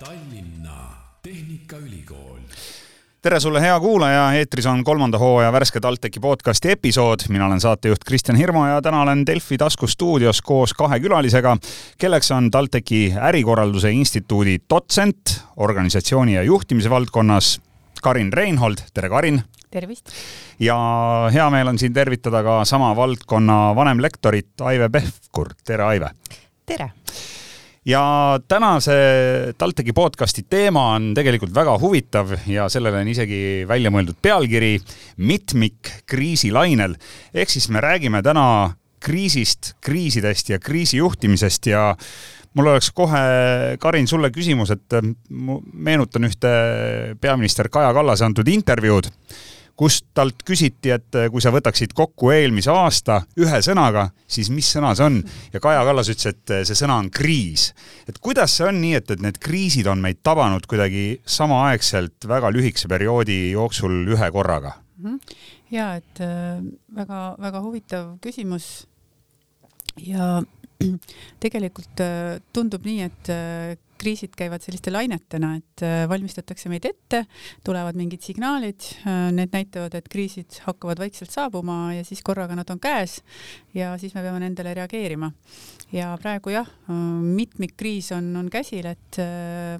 Tallinna Tehnikaülikool tere sulle, hea kuulaja, eetris on kolmanda hooaja värske TalTechi podcasti episood, mina olen saatejuht Kristjan Hirmu ja täna olen Delfi taskustuudios koos kahe külalisega, kelleks on TalTechi ärikorralduse instituudi dotsent organisatsiooni ja juhtimise valdkonnas Karin Reinhold, tere Karin! tervist! ja hea meel on siin tervitada ka sama valdkonna vanemlektorit Aive Pehkur, tere Aive! tere! Ja tänase TalTechi podcasti teema on tegelikult väga huvitav ja sellele on isegi välja mõeldud pealkiri Mitmik kriisilainel. ehk siis me räägime täna kriisist, kriisidest ja kriisijuhtimisest ja mul oleks kohe, Karin, sulle küsimus, et meenutan ühte peaminister Kaja Kallase antud intervjuud kus talt küsiti, et eh, kui sa võtaksid kokku eelmise aasta ühe sõnaga, siis mis sõna see on? ja Kaja Kallas ütles, et eh, see sõna on kriis. et kuidas see on nii, et, et need kriisid on meid tabanud kuidagi samaaegselt väga lühikese perioodi jooksul ühe korraga? -hmm. ja et väga-väga äh, huvitav küsimus. ja tegelikult äh, tundub nii, et äh, kriisid käivad selliste lainetena, et äh, valmistatakse meid ette, tulevad mingid signaalid, äh, need näitavad, et kriisid hakkavad vaikselt saabuma ja siis korraga nad on käes ja siis me peame nendele reageerima. ja praegu jah, äh, mitmikkriis on, on käsil, et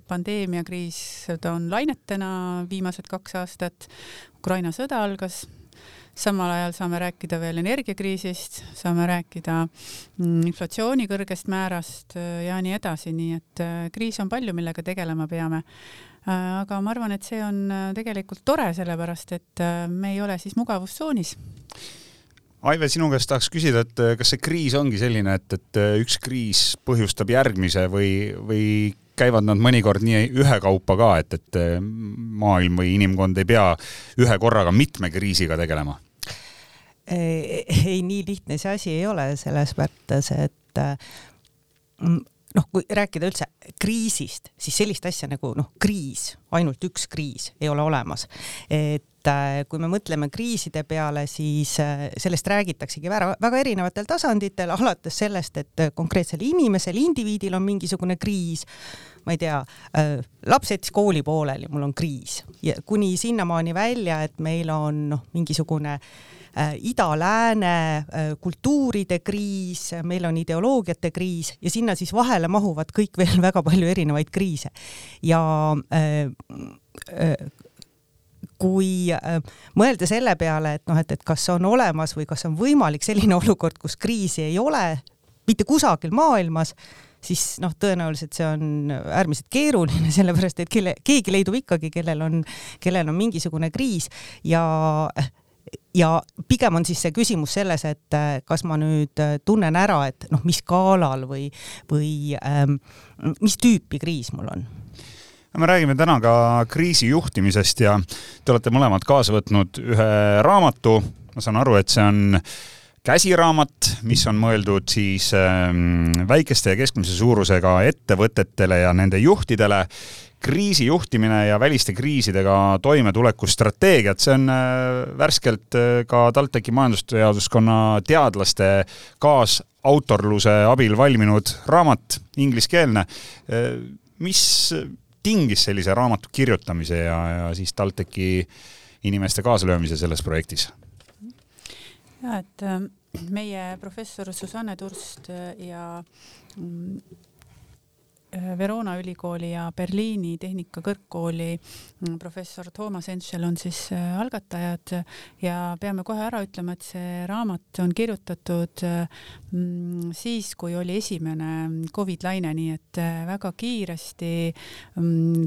pandeemiakriis, ta on lainetena viimased kaks aastat, Ukraina sõda algas samal ajal saame rääkida veel energiakriisist, saame rääkida mm, inflatsiooni kõrgest määrast äh, ja nii edasi, nii et äh, kriis on palju, millega tegelema peame. Äh, aga ma arvan, et see on tegelikult tore, sellepärast et me ei ole siis mugavustsoonis Aive, sinu käest tahaks küsida, et kas see kriis ongi selline, et, et üks kriis põhjustab järgmise või, või käivad nad mõnikord nii ühekaupa ka, et, et maailm või inimkond ei pea ühe korraga mitme kriisiga tegelema? Ei, nii lihtne see asi ei ole selles mõttes, et mm, noh, kui rääkida üldse kriisist, siis sellist asja nagu noh, kriis, ainult üks kriis ei ole olemas. et äh, kui me mõtleme kriiside peale, siis äh, sellest räägitaksegi väga, väga erinevatel tasanditel, alates sellest, et konkreetsel inimesel, indiviidil on mingisugune kriis, ma ei tea, äh, laps jättis kooli pooleli, mul on kriis ja kuni sinnamaani välja, et meil on noh, mingisugune äh, Äh, ida-lääne äh, kultuuride kriis, meil on ideoloogiate kriis ja sinna siis vahele mahuvad kõik veel väga palju erinevaid kriise. ja äh, kui mõelda selle peale, et noh, et, et kas on olemas või kas on võimalik selline olukord, kus kriisi ei ole mitte kusagil maailmas, siis noh, tõenäoliselt see on äärmiselt keeruline, sellepärast et kelle, keegi leidub ikkagi, kellel on, kellel on mingisugune kriis ja ja pigem on siis see küsimus selles, et äh, kas ma nüüd äh, tunnen ära, et noh, mis skaalal või, või ähm, mis tüüpi kriis mul on. Me räägime täna ka kriisi juhtimisest ja te olete mõlemad kaasa võtnud ühe raamatu, ma saan aru, et see on käsiraamat, mis on mõeldud siis ähm, väikeste ja keskmise suurusega ettevõtetele ja nende juhtidele kriisijuhtimine ja väliste kriisidega toimetuleku strateegiad, see on äh, värskelt äh, ka TalTechi majandusteaduskonna teadlaste kaasautorluse abil valminud raamat, ingliskeelne. Äh, mis tingis sellise raamatu kirjutamise ja, ja siis TalTechi inimeste kaasalöömise selles projektis? Ja et meie professor Susanne Turst ja mm, Äh, Verona ülikooli ja Berliini Tehnikakõrgkooli mm, professor Toomas Entšel on siis äh, algatajad. Ja peame kohe ära ütlema, et see raamat on kirjutatud mm, siis, kui oli esimene Covid laine, nii et äh, väga kiiresti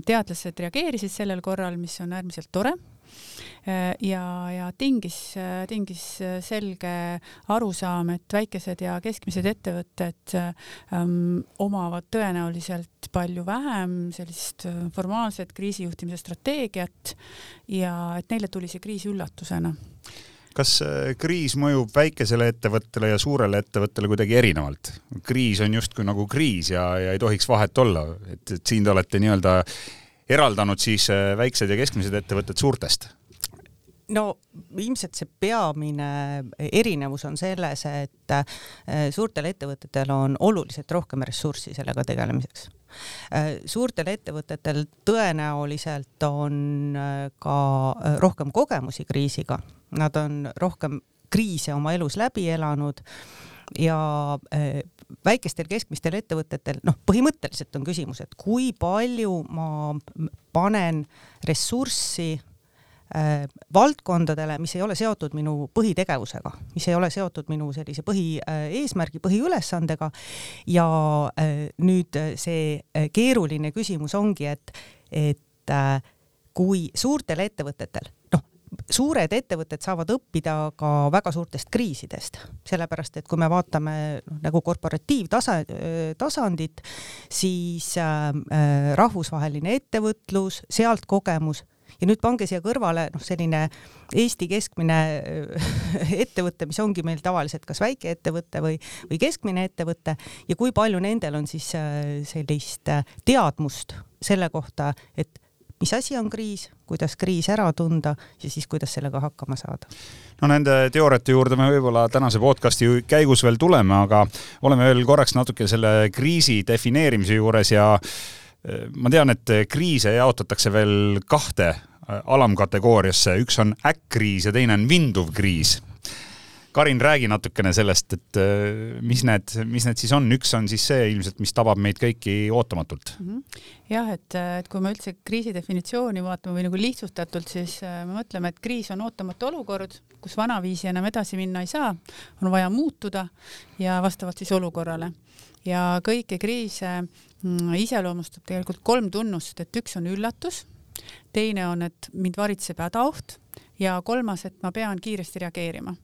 teadlased reageerisid sellel korral, mis on äärmiselt tore. Äh, ja, ja tingis, tingis selge arusaam, et väikesed ja keskmised ettevõtted ähm, omavad tõenäoliselt palju vähem sellist äh, formaalset kriisijuhtimise strateegiat ja et neile tuli see kriis üllatusena. Kas äh, kriis mõjub väikesele ettevõttele ja suurele ettevõttele kuidagi erinevalt? kriis on justkui nagu kriis ja, ja ei tohiks vahet olla, et, et siin te olete nii-öelda eraldanud siis väiksed ja keskmised ettevõtted suurtest no ilmselt see peamine erinevus on selles, et äh, suurtel ettevõtetel on oluliselt rohkem ressurssi sellega tegelemiseks. Äh, suurtel ettevõtetel tõenäoliselt on äh, ka rohkem kogemusi kriisiga, nad on rohkem kriise oma elus läbi elanud ja väikestel keskmistel ettevõtetel, noh, põhimõtteliselt on küsimus, et kui palju ma panen ressurssi valdkondadele, mis ei ole seotud minu põhitegevusega, mis ei ole seotud minu sellise põhieesmärgi äh,, põhiülesandega. ja äh, nüüd see äh, keeruline küsimus ongi, et, et äh, kui suurtel ettevõtetel, noh, suured ettevõtted saavad õppida ka väga suurtest kriisidest, sellepärast et kui me vaatame noh, nagu korporatiivtasa, tasandit, siis äh, äh, rahvusvaheline ettevõtlus, sealt kogemus ja nüüd pange siia kõrvale noh, selline Eesti keskmine äh, ettevõte, mis ongi meil tavaliselt kas väikeettevõte või, või keskmine ettevõte ja kui palju nendel on siis äh, sellist teadmust selle kohta, et mis asi on kriis, kuidas kriis ära tunda ja siis kuidas sellega hakkama saada. no nende teooriate juurde me võib-olla tänase podcasti käigus veel tuleme, aga oleme veel korraks natuke selle kriisi defineerimise juures ja ma tean, et kriise jaotatakse veel kahte eh, alamkategooriasse, üks on äkkriis ja teine on vinduv kriis Karin, räägi natukene sellest, et äh, mis need, mis need siis on, üks on siis see ilmselt, mis tabab meid kõiki ootamatult. -hmm. jah, et, et kui me üldse kriisi definitsiooni vaatame või nagu lihtsustatult, siis äh, me mõtleme, et kriis on ootamatu olukord, kus vanaviisi enam edasi minna ei saa, on vaja muutuda ja vastavalt siis olukorrale. ja kõiki kriise iseloomustab tegelikult kolm tunnust, et üks on üllatus, teine on, et mind varitseb hädaoht ja kolmas, et ma pean kiiresti reageerima.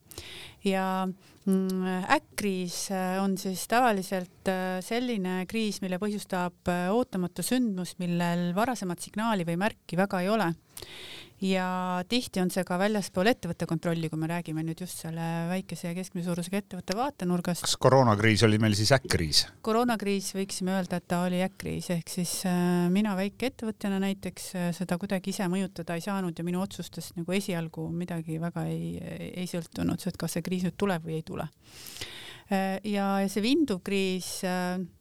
Ja mm, äkkriis äh, on siis tavaliselt äh, selline kriis, mille põhjustab äh, ootamatu sündmus, millel varasemat signaali või märki väga ei ole ja tihti on see ka väljaspool ettevõtte kontrolli, kui me räägime nüüd just selle väikese ja keskmise suurusega ettevõtte vaatenurgast. kas koroonakriis oli meil siis äkkriis? koroonakriis võiksime öelda, et ta oli äkkriis, ehk siis äh, mina väikeettevõtjana näiteks äh, seda kuidagi ise mõjutada ei saanud ja minu otsustest nagu esialgu midagi väga ei, ei sõltunud, et kas see kriis nüüd tuleb või ei tule äh, ja see vinduv kriis,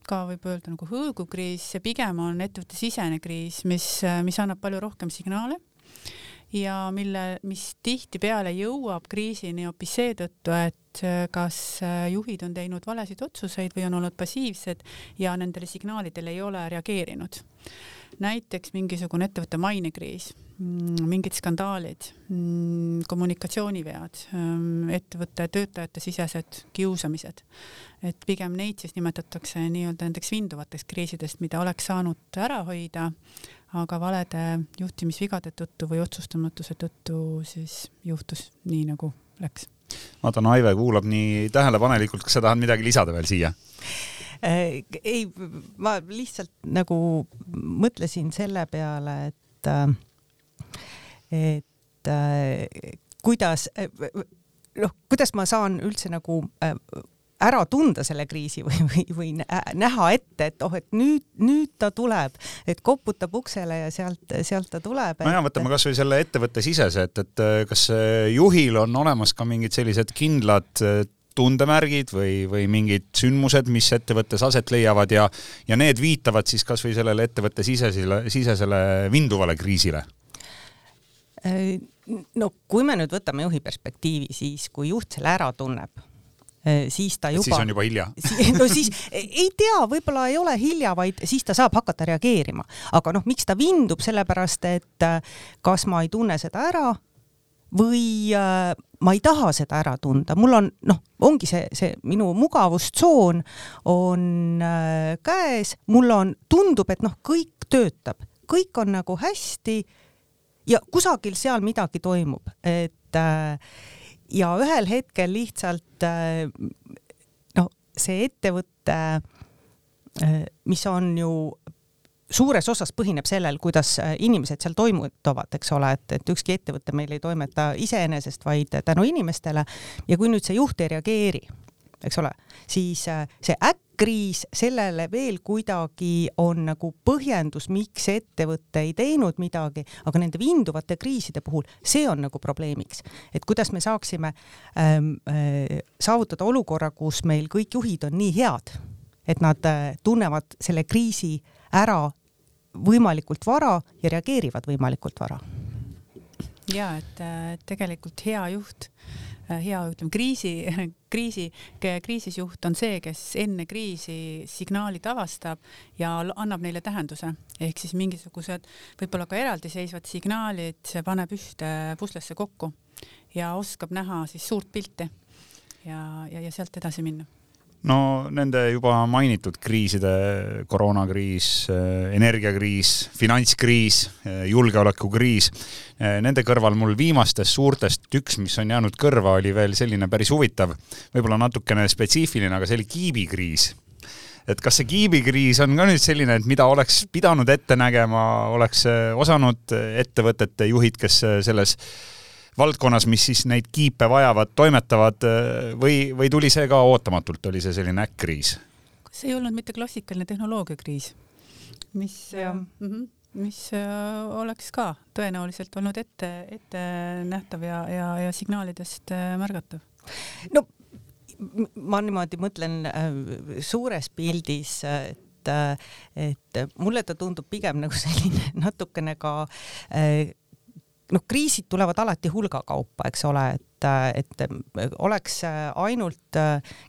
ka võib öelda nagu hõõgukriis, see pigem on ettevõtte sisene kriis, mis, mis annab palju rohkem signaale ja mille, mis tihtipeale jõuab kriisini hoopis seetõttu, et äh, kas äh, juhid on teinud valesid otsuseid või on olnud passiivsed ja nendele signaalidele ei ole reageerinud. näiteks mingisugune ettevõtte mainekriis, mm, mingid skandaalid, mm, kommunikatsioonivead, ähm, ettevõtte töötajate sisesed kiusamised, et pigem neid siis nimetatakse nii-öelda nendeks vinduvateks kriisidest, mida oleks saanud ära hoida aga valede juhtimisvigade tõttu või otsustamatuse tõttu siis juhtus nii, nagu läks. vaatan, Aive kuulab nii tähelepanelikult, kas sa tahad midagi lisada veel siia? Äh, ei, ma lihtsalt nagu mõtlesin selle peale, et, äh, et äh, kuidas, noh, kuidas ma saan üldse nagu ära tunda selle kriisi või, või, või näha ette, et oh, et nüüd, nüüd ta tuleb, et koputab uksele ja sealt, sealt ta tuleb. no ja võtame kasvõi selle ettevõtte sisese, et, et kas juhil on olemas ka mingid sellised kindlad tundemärgid või, või mingid sündmused, mis ettevõttes aset leiavad ja, ja need viitavad siis kasvõi sellele ettevõtte sisesele, sisesele vinduvale kriisile? no kui me nüüd võtame juhi perspektiivi, siis kui juht selle ära tunneb Äh, siis ta juba. siis on juba hilja. No siis ei tea, võib-olla ei ole hilja, vaid siis ta saab hakata reageerima, aga noh, miks ta vindub, sellepärast et äh, kas ma ei tunne seda ära või äh, ma ei taha seda ära tunda, mul on noh, ongi see, see minu mugavustsoon on äh, käes, mul on, tundub, et noh, kõik töötab, kõik on nagu hästi ja kusagil seal midagi toimub, et äh, ja ühel hetkel lihtsalt äh, noh, see ettevõte, äh, mis on ju suures osas põhineb sellel, kuidas äh, inimesed seal toimetavad, eks ole, et, et ükski ettevõte meil ei toimeta iseenesest, vaid tänu inimestele. ja kui nüüd see juht ei reageeri, eks ole, siis äh, see äkkriis, sellele veel kuidagi on nagu põhjendus, miks ettevõte ei teinud midagi, aga nende vinduvate kriiside puhul see on nagu probleemiks, et kuidas me saaksime ähm, äh, saavutada olukorra, kus meil kõik juhid on nii head, et nad äh, tunnevad selle kriisi ära võimalikult vara ja reageerivad võimalikult vara. ja et äh, tegelikult hea juht Äh, hea, ütleme kriisi, kriisi, kriisis juht on see, kes enne kriisi signaalid avastab ja annab neile tähenduse, ehk siis mingisugused võib-olla ka eraldiseisvad signaalid paneb ühte puslesse kokku ja oskab näha siis suurt pilti ja, ja, ja sealt edasi minna no nende juba mainitud kriiside, koroonakriis, energiakriis, finantskriis, julgeolekukriis, nende kõrval mul viimastest suurtest üks, mis on jäänud kõrva, oli veel selline päris huvitav, võib-olla natukene spetsiifiline, aga see oli kiibikriis. Et kas see kiibikriis on ka nüüd selline, et mida oleks pidanud ette nägema, oleks osanud ettevõtete juhid, kes selles valdkonnas, mis siis neid kiipe vajavad, toimetavad või, või tuli see ka ootamatult, oli see selline äkkriis? see ei olnud mitte klassikaline tehnoloogiakriis, mis, mm -hmm, mis äh, oleks ka tõenäoliselt olnud ette, ettenähtav ja, ja, ja signaalidest äh, märgatav. no ma niimoodi mõtlen äh, suures pildis, et et mulle ta tundub pigem nagu selline natukene ka noh, kriisid tulevad alati hulgakaupa, eks ole, et, et oleks ainult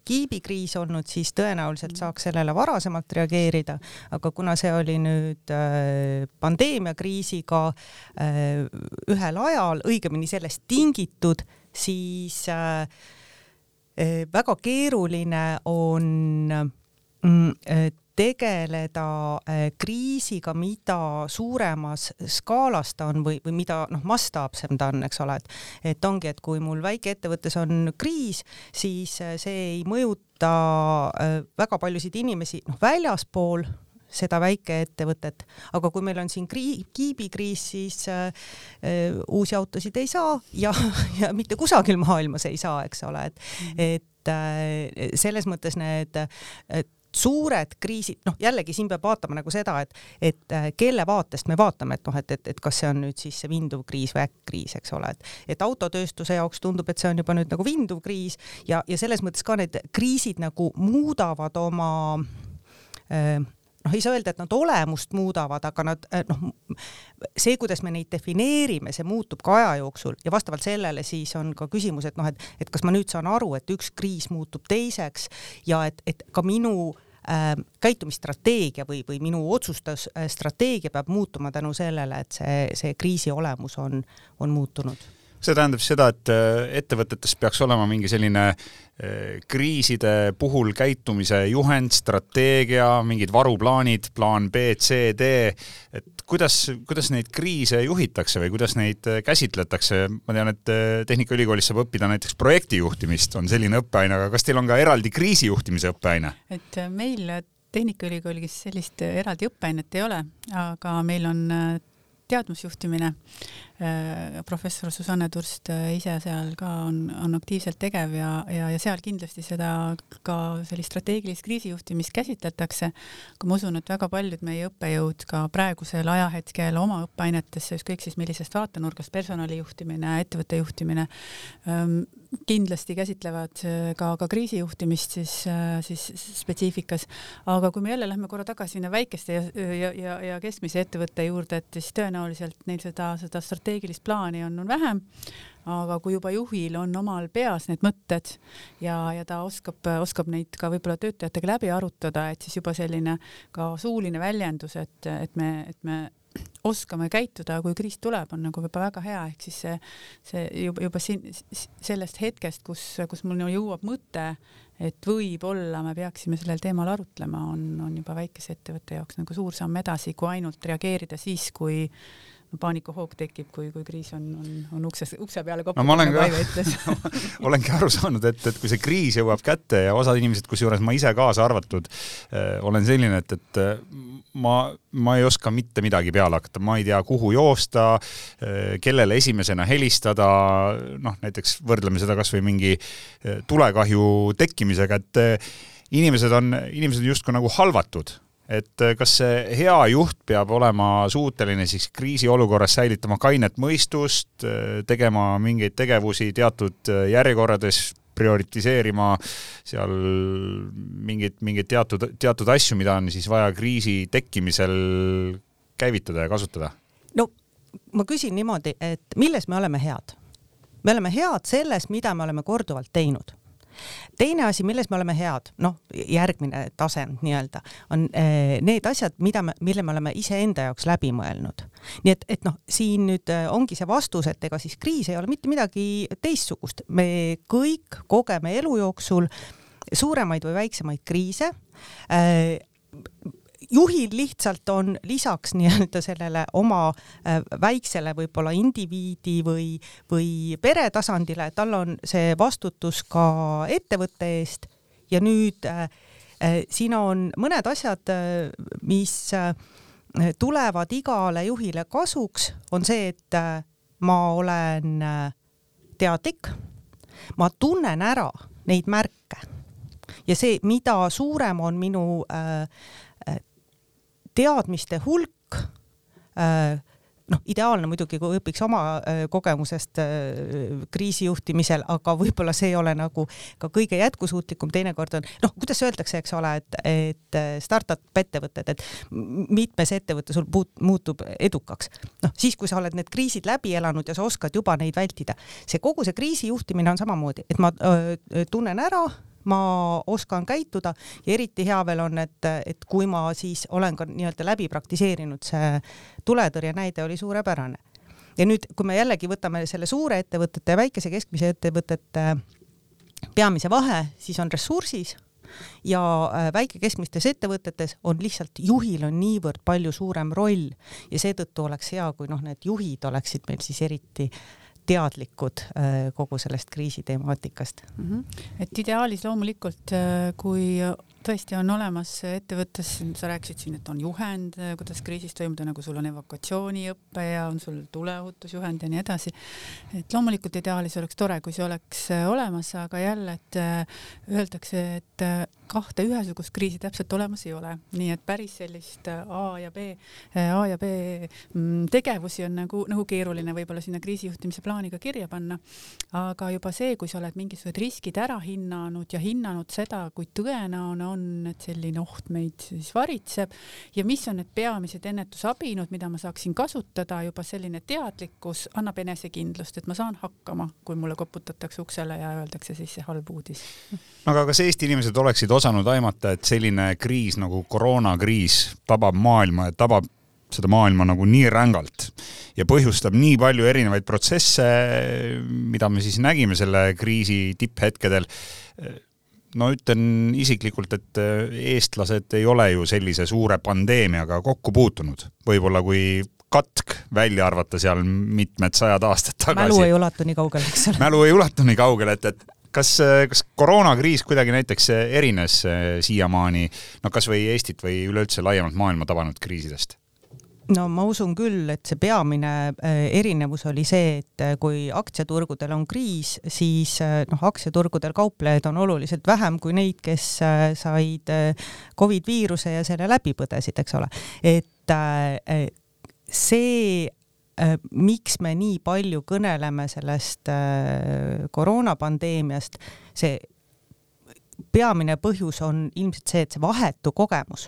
kiibikriis olnud, siis tõenäoliselt saaks sellele varasemalt reageerida, aga kuna see oli nüüd äh, pandeemiakriisiga äh, ühel ajal, õigemini sellest tingitud, siis äh, väga keeruline on mm, tegeleda äh, kriisiga, mida suuremas skaalas ta on või, või mida noh, mastaapsem ta on, eks ole, et et ongi, et kui mul väikeettevõttes on kriis, siis äh, see ei mõjuta äh, väga paljusid inimesi noh, väljaspool seda väikeettevõtet, aga kui meil on siin krii-, kiibikriis, siis äh, uusi autosid ei saa ja, ja mitte kusagil maailmas ei saa, eks ole, et, mm. et selles mõttes need suured kriisid, noh jällegi siin peab vaatama nagu seda, et, et äh, kelle vaatest me vaatame, et noh, et, et, et kas see on nüüd siis see vinduv kriis või äkkriis, eks ole, et, et autotööstuse jaoks tundub, et see on juba nüüd nagu vinduv kriis ja, ja selles mõttes ka need kriisid nagu muudavad oma äh, noh, ei saa öelda, et nad olemust muudavad, aga nad äh, noh, see, kuidas me neid defineerime, see muutub ka aja jooksul. Ja vastavalt sellele siis on ka küsimus, et noh, et, et kas ma nüüd saan aru, et üks kriis muutub teiseks ja et, et ka minu äh, käitumisstrateegia või, või minu otsustusstrateegia peab muutuma tänu sellele, et see, see kriisi olemus on, on muutunud see tähendab seda, et äh, ettevõtetes peaks olema mingi selline äh, kriiside puhul käitumise juhend, strateegia, mingid varuplaanid, plaan B, C, D, et kuidas, kuidas neid kriise juhitakse või kuidas neid äh, käsitletakse, ma tean, et Tehnikaülikoolis saab õppida näiteks projektijuhtimist, on selline õppeaine, aga kas teil on ka eraldi kriisijuhtimise õppeaine? et meil Tehnikaülikoolis sellist eraldi õppeainet ei ole, aga meil on teadmusjuhtimine Äh, professor Susanne Turst äh, ise seal ka on, on aktiivselt tegev ja, ja, ja seal kindlasti seda ka sellist strateegilist kriisijuhtimist käsitletakse. aga ma usun, et väga paljud meie õppejõud ka praegusel ajahetkel oma õppeainetesse, ükskõik siis millisest vaatenurgast, personali juhtimine, ettevõtte juhtimine, ähm, kindlasti käsitlevad äh, ka, ka kriisijuhtimist siis, siis spetsiifikas. aga kui me jälle lähme korra tagasi sinna väikeste ja, ja, ja, ja keskmise ettevõtte juurde, et siis tõenäoliselt neil seda, seda strateegilist plaani on, on vähem, aga kui juba juhil on omal peas need mõtted ja, ja ta oskab, oskab neid ka võib-olla töötajatega läbi arutada, et siis juba selline ka suuline väljendus, et, et me, et me oskame käituda, kui kriis tuleb, on nagu juba väga hea, ehk siis see, see juba, juba siin sellest hetkest, kus, kus mul jõuab mõte, et võib-olla me peaksime sellel teemal arutlema, on, on juba väikese ettevõtte jaoks nagu suur samm edasi, kui ainult reageerida siis, kui paanikahoog tekib, kui, kui kriis on, on, on ukses, ukse peale koputatud no,, nagu Aive ütles. olengi aru saanud, et, et kui see kriis jõuab kätte ja osad inimesed, kusjuures ma ise kaasa arvatud äh,, olen selline, et, et äh, ma, ma ei oska mitte midagi peale hakata, ma ei tea, kuhu joosta äh,, kellele esimesena helistada, noh, näiteks võrdleme seda kasvõi mingi äh, tulekahju tekkimisega, et äh, inimesed on, inimesed on justkui nagu halvatud et äh, kas see hea juht peab olema suuteline siis kriisiolukorras säilitama kainet mõistust, äh, tegema mingeid tegevusi teatud äh, järjekorrades, prioritiseerima seal mingeid, mingeid teatud, teatud asju, mida on siis vaja kriisi tekkimisel käivitada ja kasutada? no ma küsin niimoodi, et milles me oleme head? me oleme head selles, mida me oleme korduvalt teinud teine asi, milles me oleme head, noh, järgmine tase nii-öelda on eh, need asjad, mida me, mille me oleme iseenda jaoks läbi mõelnud. nii et, et noh, siin nüüd eh, ongi see vastus, et ega siis kriis ei ole mitte midagi teistsugust, me kõik kogeme elu jooksul suuremaid või väiksemaid kriise juhil lihtsalt on lisaks nii-öelda sellele oma äh, väiksele võib-olla indiviidi või, või pere tasandile, tal on see vastutus ka ettevõtte eest. Ja nüüd äh, äh, siin on mõned asjad, äh, mis tulevad igale juhile kasuks, on see, et ma olen teadlik, ma tunnen ära neid märke. Ja see, mida suurem on minu äh, teadmiste hulk äh, noh, ideaalne muidugi, kui õpiks oma äh, kogemusest äh, kriisijuhtimisel, aga võib-olla see ei ole nagu ka kõige jätkusuutlikum, teinekord on noh, kuidas öeldakse, eks ole, et, et startup ettevõtted, et mitmes ettevõte sul puut, muutub edukaks. noh, siis kui sa oled need kriisid läbi elanud ja sa oskad juba neid vältida, see kogu see kriisijuhtimine on samamoodi, et ma öö, tunnen ära ma oskan käituda ja eriti hea veel on, et, et kui ma siis olen ka nii-öelda läbi praktiseerinud, see tuletõrje näide oli suurepärane. ja nüüd, kui me jällegi võtame selle suure ettevõtete ja väikese keskmise ettevõtete peamise vahe, siis on ressursis ja äh, väike-keskmistes ettevõtetes on lihtsalt juhil on niivõrd palju suurem roll ja seetõttu oleks hea, kui noh, need juhid oleksid meil siis eriti teadlikud äh, kogu sellest kriisitemaatikast mm. -hmm. et ideaalis loomulikult, äh, kui tõesti on olemas ettevõttes, sa rääkisid siin, et on juhend, kuidas kriisis toimuda, nagu sul on evakuatsiooniõpe ja on sul tuleohutusjuhend ja nii edasi. et loomulikult ideaalis oleks tore, kui see oleks olemas, aga jälle, et äh, öeldakse, et äh, kahte ühesugust kriisi täpselt olemas ei ole, nii et päris sellist äh, A ja B, A ja B mm, tegevusi on nagu, nagu keeruline võib-olla sinna kriisijuhtimise plaani ka kirja panna. aga juba see, kui sa oled mingisugused riskid ära hinnanud ja hinnanud seda, kui tõenäoline on, et selline oht meid siis varitseb. Ja mis on need peamised ennetusabinud, mida ma saaksin kasutada, juba selline teadlikkus annab enesekindlust, et ma saan hakkama, kui mulle koputatakse uksele ja öeldakse siis see halb uudis. aga kas Eesti inimesed oleksid osanud aimata, et selline kriis nagu koroonakriis tabab maailma ja tabab seda maailma nagu nii rängalt ja põhjustab nii palju erinevaid protsesse, mida me siis nägime selle kriisi tipphetkedel no ütlen isiklikult, et äh, eestlased ei ole ju sellise suure pandeemiaga kokku puutunud. võib-olla kui katk välja arvata seal mitmed sajad aastad tagasi. mälu ei ulatu nii kaugele, eks ole. mälu ei ulatu nii kaugele, et, et kas, kas koroonakriis kuidagi näiteks erines äh, siiamaani, no kas või Eestit või üleüldse laiemalt maailma tabanud kriisidest? No ma usun küll, et see peamine äh, erinevus oli see, et äh, kui aktsiaturgudel on kriis, siis äh, noh, aktsiaturgudel kauplejaid on oluliselt vähem kui neid, kes said Covid viiruse ja selle läbi põdesid, eks ole. et see miks me nii palju kõneleme sellest koroonapandeemiast, see peamine põhjus on ilmselt see, et see vahetu kogemus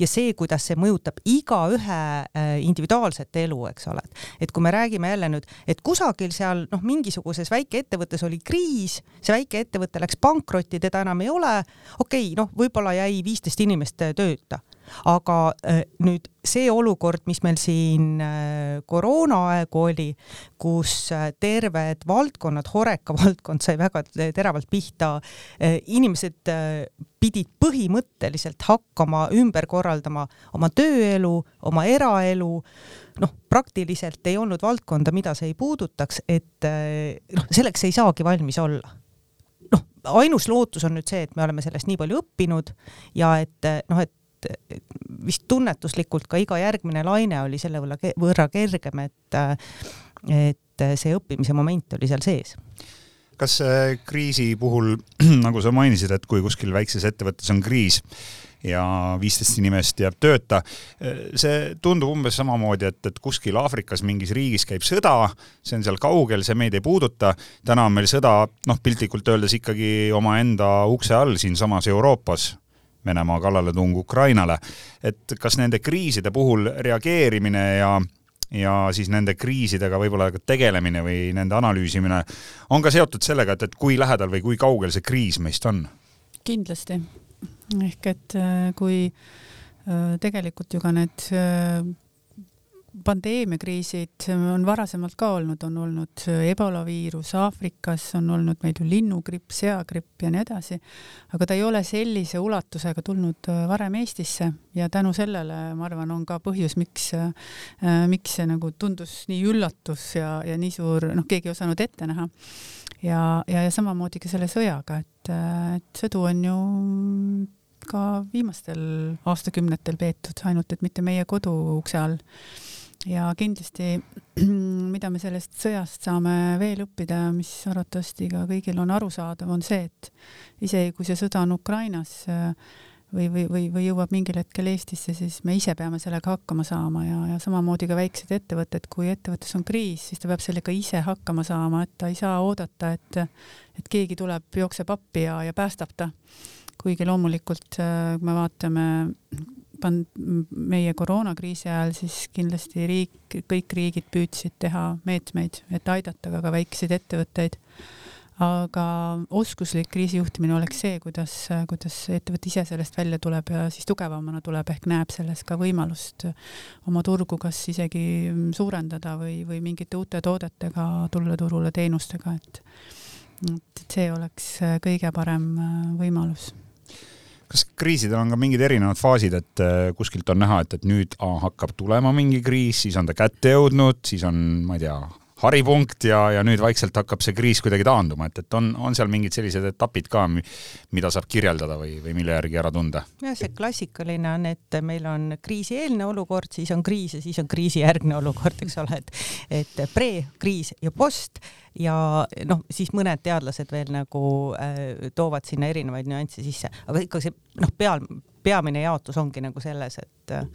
ja see, kuidas see mõjutab igaühe äh, individuaalset elu, eks ole. et kui me räägime jälle nüüd, et kusagil seal noh, mingisuguses väikeettevõttes oli kriis, see väikeettevõte läks pankrotti, teda enam ei ole, okei okay,, noh, võib-olla jäi viisteist inimest tööta aga äh, nüüd see olukord, mis meil siin äh, koroonaaegu oli, kus äh, terved valdkonnad, Horeca valdkond sai väga teravalt pihta, inimesed pidid põhimõtteliselt hakkama ümber korraldama oma tööelu, oma eraelu, noh, praktiliselt ei olnud valdkonda, mida see ei puudutaks, et noh, selleks ei saagi valmis olla. Noh, ainus lootus on nüüd see, et me oleme sellest nii palju õppinud ja et noh, et vist tunnetuslikult ka iga järgmine laine oli selle võrra, kergem, et, et see õppimise moment oli seal sees. Kas kriisi puhul, nagu sa mainisid, et kui kuskil väikses ettevõttes on kriis ja viisteist inimest jääb tööta, see tundub umbes samamoodi, et, et kuskil Aafrikas mingis riigis käib sõda, see on seal kaugel, see meid ei puuduta, täna on meil sõda, noh, piltlikult öeldes ikkagi omaenda ukse all siinsamas Euroopas Venemaa kallaletung Ukrainale. et kas nende kriiside puhul reageerimine ja ja siis nende kriisidega võib-olla ka tegelemine või nende analüüsimine on ka seotud sellega, et, et kui lähedal või kui kaugel see kriis meist on? kindlasti. ehk et äh, kui äh, tegelikult ju ka need äh, pandeemiakriisid on varasemalt ka olnud, on olnud ebola viirus Aafrikas, on olnud meil ju linnugripp, seagripp ja nii edasi, aga ta ei ole sellise ulatusega tulnud äh, varem Eestisse ja tänu sellele, ma arvan, on ka põhjus, miks, äh, miks see nagu tundus nii üllatus ja, ja nii suur, noh, keegi ei osanud ette näha. ja, ja, ja samamoodi ka selle sõjaga, et, äh, et sõdu on ju ka viimastel aastakümnetel peetud, ainult et mitte meie kodu ukse all ja kindlasti, mida me sellest sõjast saame veel õppida, mis arvatavasti ka kõigil on arusaadav, on see, et isegi kui see sõda on Ukrainas äh, või, või, või, või jõuab mingil hetkel Eestisse, siis me ise peame sellega hakkama saama ja, ja samamoodi ka väiksed ettevõtted, kui ettevõttes on kriis, siis ta peab sellega ise hakkama saama, et ta ei saa oodata, et, et keegi tuleb, jookseb appi ja, ja päästab ta. kuigi loomulikult, äh, kui me vaatame pand-, meie koroonakriisi ajal, siis kindlasti riik, kõik riigid püüdsid teha meetmeid, et aidata ka, ka väikeseid ettevõtteid. aga oskuslik kriisijuhtimine oleks see, kuidas, kuidas ettevõte ise sellest välja tuleb ja siis tugevamana tuleb, ehk näeb selles ka võimalust oma turgu kas isegi suurendada või, või mingite uute toodetega tulla turule teenustega, et et see oleks kõige parem võimalus kas kriisidel on ka mingid erinevad faasid, et äh, kuskilt on näha, et, et nüüd aa, hakkab tulema mingi kriis, siis on ta kätte jõudnud, siis on, ma ei tea, haripunkt ja, ja nüüd vaikselt hakkab see kriis kuidagi taanduma, et, et on, on seal mingid sellised etapid ka, mida saab kirjeldada või, või mille järgi ära tunda? jah, see klassikaline on, et meil on kriisieelne olukord, siis on kriis ja siis on kriisijärgne olukord, eks ole, et et pre, kriis ja post ja noh, siis mõned teadlased veel nagu äh, toovad sinna erinevaid nüansse sisse, aga ikka see noh, peal, peamine jaotus ongi nagu selles, et äh.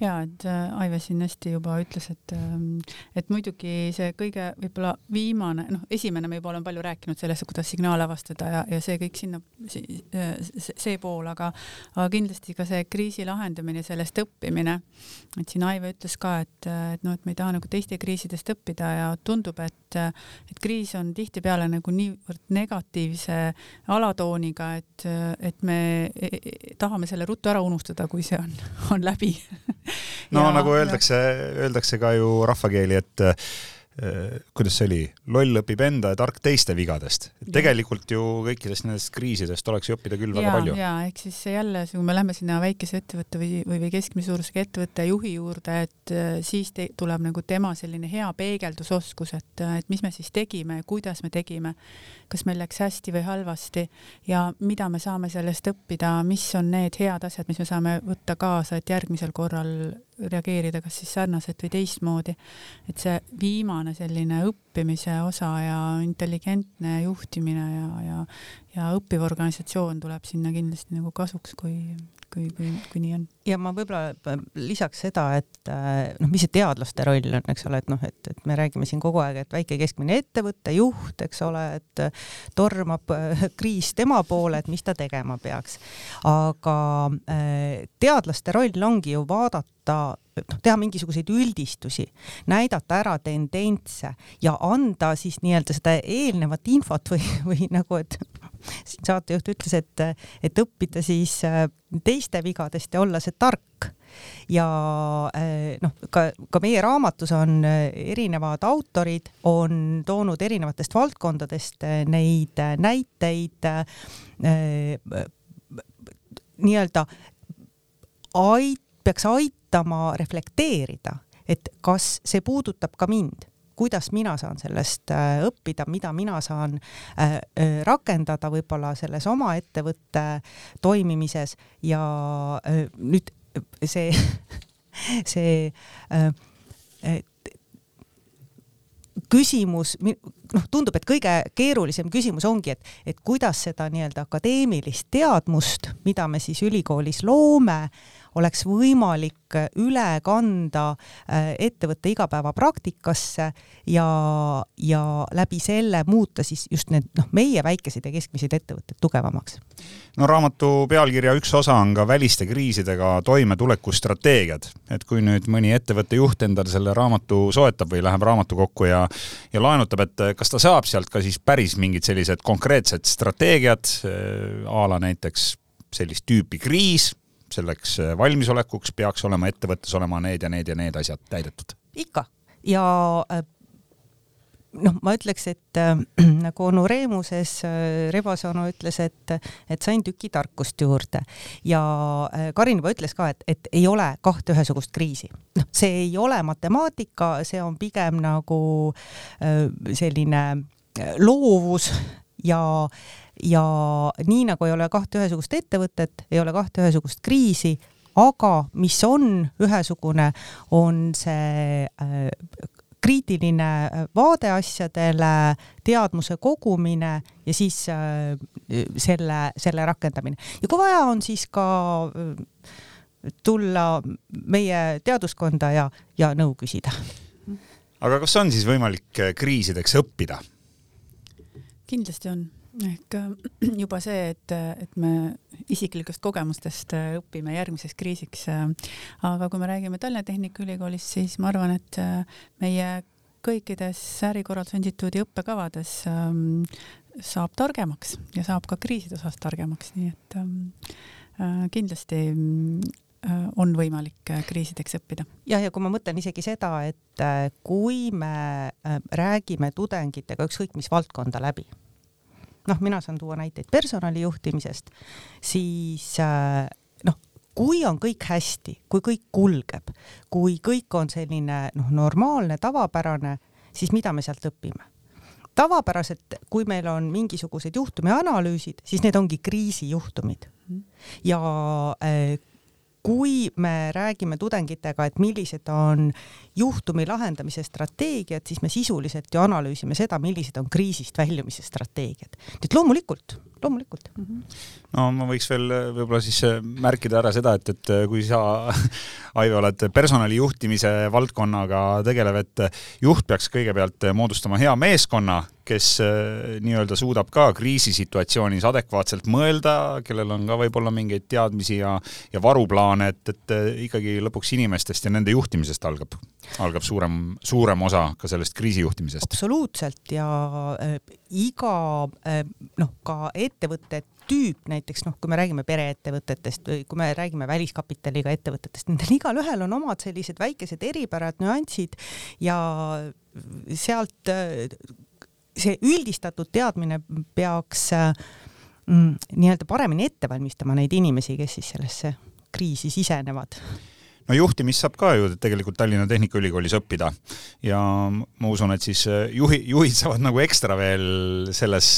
Ja et äh, Aive siin hästi juba ütles, et ähm, et muidugi see kõige võib-olla viimane, noh, esimene me juba oleme palju rääkinud sellest, kuidas signaale avastada ja, ja see kõik sinna, see, see pool, aga, aga kindlasti ka see kriisi lahendamine, sellest õppimine. et siin Aive ütles ka, et, et noh, et me ei taha nagu teiste kriisidest õppida ja tundub, et, et kriis on tihtipeale nagu niivõrd negatiivse alatooniga, et, et me e, e, tahame selle ruttu ära unustada, kui see on, on läbi läbi no ja, nagu öeldakse, öeldakse ka ju rahvakeeli, et Äh, kuidas see oli, loll õpib enda ja tark teiste vigadest. tegelikult ju kõikidest nendest kriisidest oleks ju õppida küll ja, väga palju. ja ehk siis jälle, kui me läheme sinna väikese ettevõtte või, või, või keskmise suurusega ettevõtte juhi juurde, et äh, siis te, tuleb nagu tema selline hea peegeldusoskus, et, äh, et mis me siis tegime ja kuidas me tegime, kas meil läks hästi või halvasti ja mida me saame sellest õppida, mis on need head asjad, mis me saame võtta kaasa, et järgmisel korral reageerida kas siis sarnaselt või teistmoodi. et see viimane selline õppimise osa ja intelligentne juhtimine ja, ja, ja õppiv organisatsioon tuleb sinna kindlasti nagu kasuks, kui, kui, kui, kui nii on. ja ma võib-olla lisaks seda, et äh, noh, mis see teadlaste roll on, eks ole, et noh, et, et me räägime siin kogu aeg, et väike keskmine ettevõte, juht, eks ole, et tormab kriis tema poole, et mis ta tegema peaks. aga teadlaste roll ongi ju vaadata noh, teha mingisuguseid üldistusi, näidata ära tendentse ja anda siis nii-öelda seda eelnevat infot või, või nagu, et siin saatejuht ütles, et, et õppida siis äh, teiste vigadest ja olla see tark. ja äh, noh, ka, ka meie raamatus on äh, erinevad autorid, on toonud erinevatest valdkondadest neid näiteid nii-öelda ait-, peaks aitama reflekteerida, et kas see puudutab ka mind. Kuidas mina saan sellest äh, õppida, mida mina saan äh, äh, rakendada võib-olla selles oma ettevõtte toimimises ja nüüd see, see küsimus, noh, tundub, et kõige keerulisem küsimus ongi, et, et kuidas seda nii-öelda akadeemilist teadmust, mida me siis ülikoolis loome, oleks võimalik üle kanda äh, ettevõtte igapäevapraktikasse ja, ja läbi selle muuta siis just need noh, meie väikeseid ja keskmiseid ettevõtteid tugevamaks. no raamatu pealkirja üks osa on ka väliste kriisidega toimetuleku strateegiad, et kui nüüd mõni ettevõtte juht endale selle raamatu soetab või läheb raamatukokku ja ja laenutab, et kas ta saab sealt ka siis päris mingid sellised konkreetsed strateegiad äh, a la näiteks sellist tüüpi kriis, selleks äh, valmisolekuks peaks olema ettevõttes olema need ja need ja need asjad täidetud? ikka ja äh, noh, ma ütleks, et äh, nagu onu Reemuses äh, Rebasonu ütles, et, et sain tüki tarkust juurde ja äh, Karin juba ütles ka, et, et ei ole kahte ühesugust kriisi. noh, see ei ole matemaatika, see on pigem nagu äh, selline äh, loovus ja ja nii nagu ei ole kahte ühesugust ettevõtet, ei ole kahte ühesugust kriisi, aga mis on ühesugune, on see äh, kriitiline vaade asjadele, teadmuse kogumine ja siis äh, selle, selle rakendamine. ja kui vaja on, siis ka äh, tulla meie teaduskonda ja, ja nõu küsida. aga kas on siis võimalik kriisideks õppida? kindlasti on ehk äh, juba see, et, et me isiklikest kogemustest äh, õpime järgmiseks kriisiks. Äh, aga kui me räägime Tallinna Tehnikaülikoolist, siis ma arvan, et meie kõikides ärikorralduse instituudi õppekavades ähm, saab targemaks ja saab ka kriiside osas targemaks, nii et ähm, kindlasti on võimalik kriisideks õppida. jah, ja kui ma mõtlen isegi seda, et kui me räägime tudengitega ükskõik mis valdkonda läbi noh, mina saan tuua näiteid personalijuhtimisest, siis äh, noh, kui on kõik hästi, kui kõik kulgeb, kui kõik on selline noh, normaalne, tavapärane, siis mida me sealt õpime? tavapäraselt, kui meil on mingisugused juhtumi analüüsid, siis need ongi kriisijuhtumid. Ja äh, kui me räägime tudengitega, et millised on juhtumi lahendamise strateegiad, siis me sisuliselt ju analüüsime seda, millised on kriisist väljumise strateegiad. et loomulikult, loomulikult mm. -hmm. no ma võiks veel äh, võib-olla siis äh, märkida ära seda, et, et äh, kui sa, Aive, oled personali juhtimise valdkonnaga tegelev, et juht peaks kõigepealt moodustama hea meeskonna, kes nii-öelda suudab ka kriisisituatsioonis adekvaatselt mõelda, kellel on ka võib-olla mingeid teadmisi ja, ja varuplaane, et, et ikkagi lõpuks inimestest ja nende juhtimisest algab, algab suurem, suurem osa ka sellest kriisijuhtimisest. absoluutselt ja äh, iga äh, noh, ka ettevõtte tüüp näiteks noh, kui me räägime pereettevõtetest või kui me räägime väliskapitaliga ettevõtetest, nendel igalühel on omad sellised väikesed eripärad, nüansid ja sealt äh, see üldistatud teadmine peaks mm, nii-öelda paremini ette valmistama neid inimesi, kes siis sellesse kriisi sisenevad no juhtimist saab ka ju tegelikult Tallinna Tehnikaülikoolis õppida ja ma usun, et siis äh, juhi, juhid saavad nagu ekstra veel selles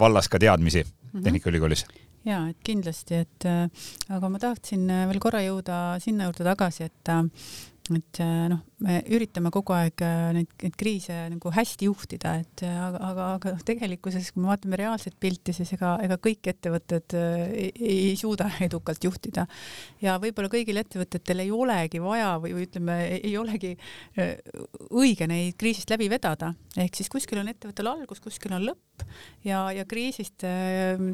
vallas ka teadmisi mm -hmm. Tehnikaülikoolis ja et kindlasti, et äh, aga ma tahtsin äh, veel korra jõuda sinna juurde tagasi, et et noh, me üritame kogu aeg äh, neid, neid kriise nagu hästi juhtida, et äh, aga, aga, aga tegelikkuses, kui me vaatame reaalset pilti, siis ega, ega kõik ettevõtted ei, ei suuda edukalt juhtida. ja võib-olla kõigil ettevõtetel ei olegi vaja või, või ütleme, ei olegi õige neid kriisist läbi vedada, ehk siis kuskil on ettevõttel algus, kuskil on lõpp ja, ja kriisist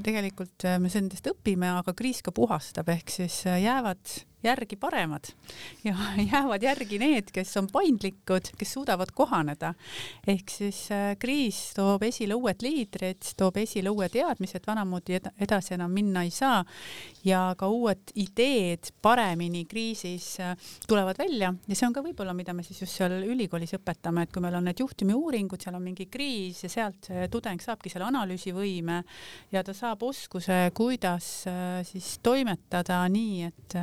tegelikult me nendest õpime, aga kriis ka puhastab, ehk siis jäävad järgi paremad. Ja jäävad järgi need, kes on paindlikud, kes suudavad kohaneda. ehk siis äh, kriis toob esile uued liidrid, toob esile uued teadmised, vanamoodi edasi enam minna ei saa ja ka uued ideed paremini kriisis äh, tulevad välja ja see on ka võib-olla, mida me siis just seal ülikoolis õpetame, et kui meil on need juhtumiuuringud, seal on mingi kriis ja sealt see tudeng saabki selle analüüsivõime ja ta saab oskuse, kuidas äh, siis toimetada nii, et,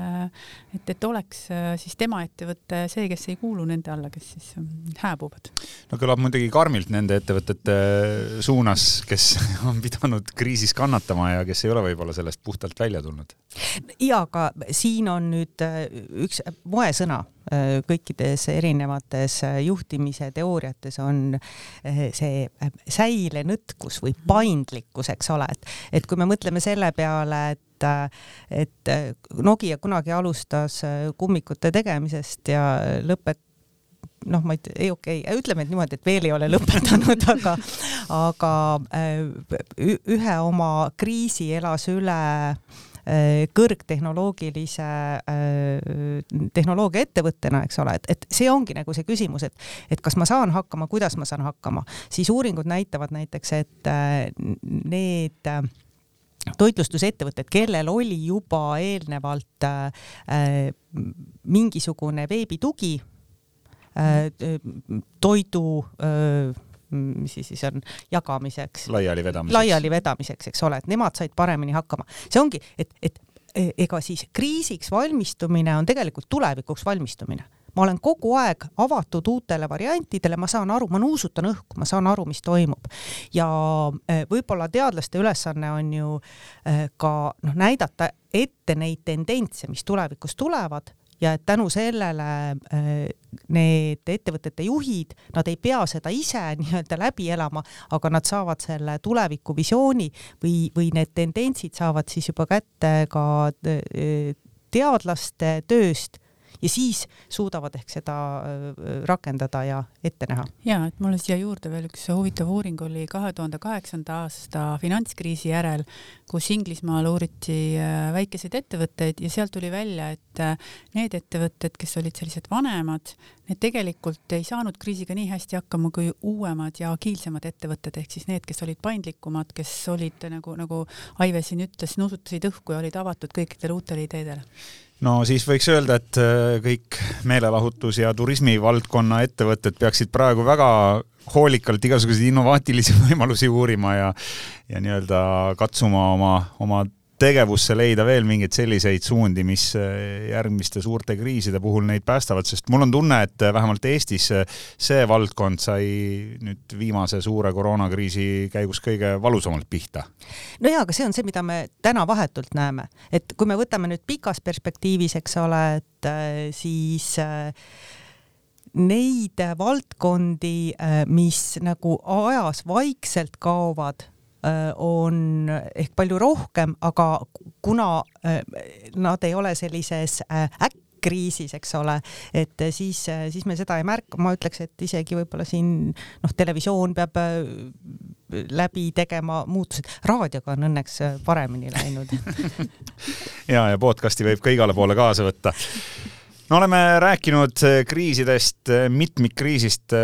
et, et oleks siis tema ettevõte see, kes ei kuulu nende alla, kes siis hääbuvad. no kõlab muidugi karmilt nende ettevõtete suunas, kes on pidanud kriisis kannatama ja kes ei ole võib-olla sellest puhtalt välja tulnud. ja aga siin on nüüd üks moesõna kõikides erinevates juhtimise teooriates on see säilenõtkus või paindlikkus, eks ole, et, et kui me mõtleme selle peale, et et Nokia kunagi alustas kummikute tegemisest ja lõpet-, noh, ma ei ei okei okay., ütleme, et niimoodi, et veel ei ole lõpetanud, aga, aga ühe oma kriisi elas üle äh, Äh, kõrgtehnoloogilise äh, tehnoloogiaettevõttena, eks ole, et, et see ongi nagu see küsimus, et, et kas ma saan hakkama, kuidas ma saan hakkama, siis uuringud näitavad näiteks, et äh, need toitlustusettevõtted, kellel oli juba eelnevalt äh, mingisugune veebitugi äh, toidu äh, mis siis, siis on jagamiseks. laialivedamiseks. laialivedamiseks, eks ole, et nemad said paremini hakkama. see ongi, et, et e, ega siis kriisiks valmistumine on tegelikult tulevikuks valmistumine ma olen kogu aeg avatud uutele variantidele, ma saan aru, ma nuusutan õhku, ma saan aru, mis toimub. ja e, võib-olla teadlaste ülesanne on ju e, ka noh, näidata ette neid tendentse, mis tulevikus tulevad ja et tänu sellele äh, need ettevõtete juhid, nad ei pea seda ise nii-öelda läbi elama, aga nad saavad selle tulevikuvisiooni või, või need tendentsid saavad siis juba kätte ka äh, teadlaste tööst ja siis suudavad ehk seda äh, rakendada ja ette näha. ja, et mul on siia juurde veel üks huvitav uuring oli kahe tuhande kaheksanda aasta finantskriisi järel, kus Inglismaal uuriti äh, väikeseid ettevõtteid ja sealt tuli välja, et äh, need ettevõtted, kes olid sellised vanemad, need tegelikult ei saanud kriisiga nii hästi hakkama kui uuemad ja agiilsemad ettevõtted, ehk siis need, kes olid paindlikumad, kes olid nagu, nagu Aive siin ütles, nuusutasid õhku ja olid avatud kõikidele uutele ideedele no siis võiks öelda, et äh, kõik meelelahutus- ja turismivaldkonna ettevõtted peaksid praegu väga hoolikalt igasuguseid innovaatilisi võimalusi uurima ja ja nii-öelda katsuma oma, oma tegevusse leida veel mingeid selliseid suundi, mis eh, järgmiste suurte kriiside puhul neid päästavad, sest mul on tunne, et eh, vähemalt Eestis eh, see valdkond sai nüüd viimase suure koroonakriisi käigus kõige valusamalt pihta. no jaa, aga see on see, mida me täna vahetult näeme, et kui me võtame nüüd pikas perspektiivis, eks ole, et siis neid valdkondi, mis nagu ajas vaikselt kaovad Äh, on ehk palju rohkem, aga kuna äh, nad ei ole sellises äh, äkkriisis, eks ole, et siis, siis me seda ei märka, ma ütleks, et isegi võib-olla siin noh, televisioon peab läbi tegema muutused, raadioga on õnneks paremini läinud. Ja, ja podcast'i võib ka igale poole kaasa võtta. No oleme rääkinud kriisidest, mitmikkriisist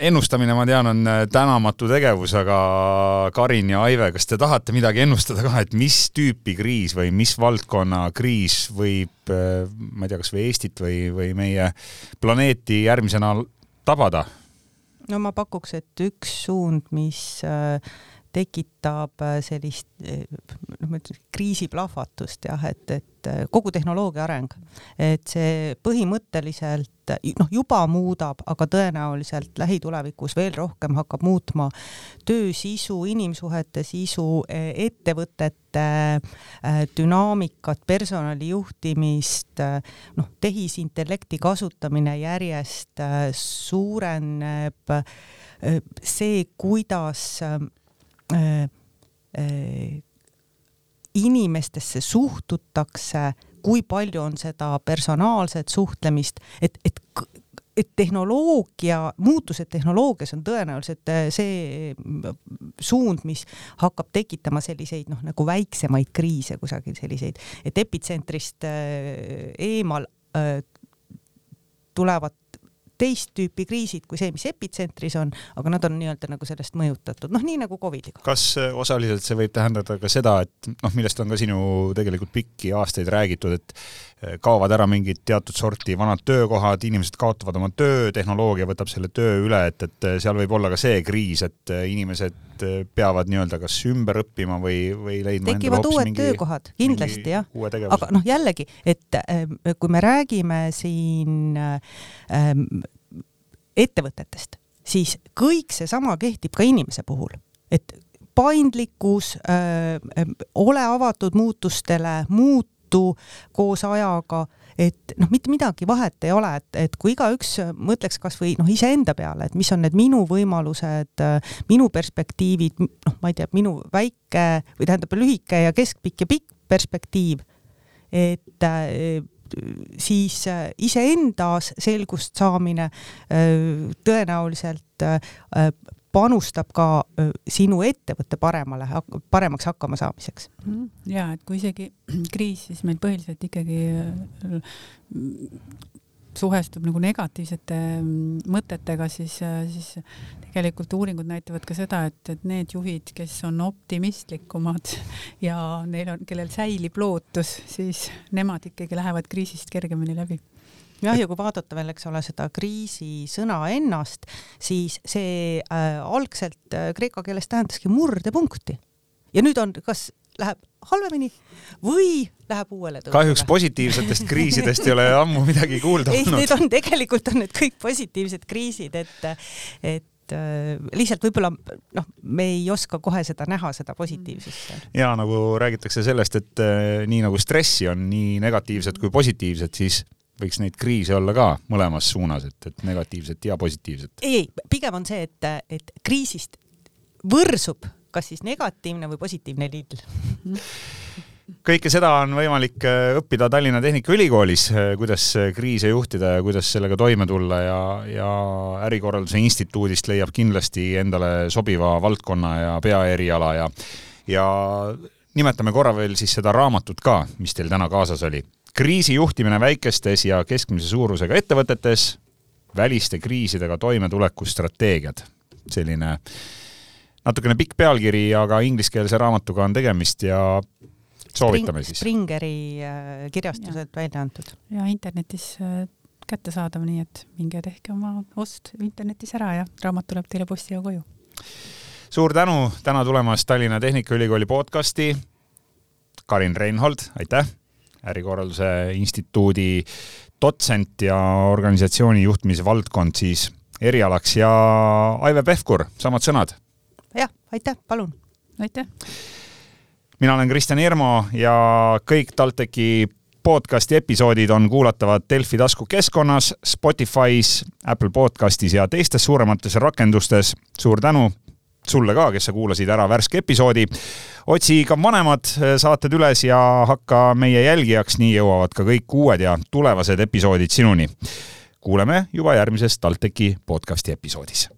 ennustamine, ma tean, on äh, tänamatu tegevus, aga Karin ja Aive, kas te tahate midagi ennustada ka, et mis tüüpi kriis või mis valdkonna kriis võib, äh, ma ei tea, kas või Eestit või, või meie planeeti järgmisena tabada? no ma pakuks, et üks suund, mis äh, tekitab sellist noh, ma ütlen kriisiplahvatust jah, et, et kogu tehnoloogia areng, et see põhimõtteliselt noh, juba muudab, aga tõenäoliselt lähitulevikus veel rohkem hakkab muutma töö sisu, inimsuhete sisu, ettevõtete äh, dünaamikat, personali juhtimist, äh, noh, tehisintellekti kasutamine järjest äh, suureneb, see, kuidas inimestesse suhtutakse kui palju on seda personaalset suhtlemist, et, et et tehnoloogia, muutused tehnoloogias on tõenäoliselt äh, see suund, mis hakkab tekitama selliseid noh, nagu väiksemaid kriise kusagil selliseid, et epitsentrist eemal tulevad teist tüüpi kriisid kui see, mis epitsentris on, aga nad on nii-öelda nagu sellest mõjutatud, noh nii nagu Covidiga. kas äh, osaliselt see võib tähendada ka seda, et noh, millest on ka sinu tegelikult pikki aastaid räägitud, et äh, kaovad ära mingid teatud sorti vanad töökohad, inimesed kaotavad oma töö, tehnoloogia võtab selle töö üle, et, et äh, seal võib olla ka see kriis, et inimesed peavad nii-öelda kas ümber õppima või, või leidma tekivad uued mingi, töökohad, kindlasti jah. aga noh, jällegi, et kui me räägime siin ähm, ettevõtetest, siis kõik seesama kehtib ka inimese puhul, et paindlikkus ole avatud muutustele, muutu koos ajaga, et noh, mitte midagi vahet ei ole, et, et kui igaüks mõtleks kasvõi noh, iseenda peale, et mis on need minu võimalused, minu perspektiivid, noh, ma ei tea, minu väike või tähendab lühike ja keskpikk ja pikk perspektiiv, et siis äh, iseendas selgust saamine äh, tõenäoliselt äh, panustab ka sinu ettevõtte paremale, paremaks hakkamasaamiseks. Mhm. ja et kui isegi kriis, siis meil põhiliselt ikkagi suhestub nagu negatiivsete mm, mõtetega, siis, siis tegelikult uuringud näitavad ka seda, et, et need juhid, kes on optimistlikumad ja neil on, kellel säilib lootus, siis nemad ikkagi lähevad kriisist kergemini läbi jah, ja kui vaadata veel, eks ole, seda kriisi sõna ennast, siis see äh, algselt äh, kreeka keeles tähendaski murdepunkti. ja nüüd on, kas läheb halvemini või läheb uuele tõusule. kahjuks positiivsetest kriisidest ei ole ammu midagi kuulda olnud. ei, need on tegelikult on need kõik positiivsed kriisid, et, et äh, lihtsalt võib-olla noh, me ei oska kohe seda näha, seda positiivsust. ja nagu räägitakse sellest, et äh, nii nagu stressi on nii negatiivset kui positiivset, siis võiks neid kriise olla ka mõlemas suunas, et, et negatiivset ja positiivset. ei, ei, pigem on see, et, et kriisist võrsub kas siis negatiivne või positiivne lill kõike seda on võimalik äh, õppida Tallinna Tehnikaülikoolis, äh, kuidas kriise juhtida ja kuidas sellega toime tulla ja, ja ärikorralduse instituudist leiab kindlasti endale sobiva valdkonna ja peaeriala ja, ja nimetame korra veel siis seda raamatut ka, mis teil täna kaasas oli. kriisijuhtimine väikestes ja keskmise suurusega ettevõtetes, väliste kriisidega toimetuleku strateegiad. selline äh, natukene pikk pealkiri, aga ingliskeelse raamatuga on tegemist ja soovitame Spring, siis. Springeri äh, kirjastused välja antud. ja internetis äh, kättesaadav, nii et minge tehke oma ost internetis ära ja raamat tuleb teile posti ja koju. suur tänu täna tulemast Tallinna Tehnikaülikooli podcasti. Karin Reinhold, aitäh, ärikorralduse instituudi dotsent ja organisatsiooni juhtimise valdkond siis erialaks ja Aive Pevkur, samad sõnad jah, aitäh, palun. aitäh. mina olen Kristjan Irmo ja kõik TalTechi podcasti episoodid on kuulatavad Delfi taskukeskkonnas, Spotify's, Apple podcastis ja teistes suuremates rakendustes. suur tänu sulle ka, kes sa kuulasid ära värske episoodi. otsi ka vanemad saated üles ja hakka meie jälgijaks, nii jõuavad ka kõik uued ja tulevased episoodid sinuni. kuuleme juba järgmises TalTechi podcasti episoodis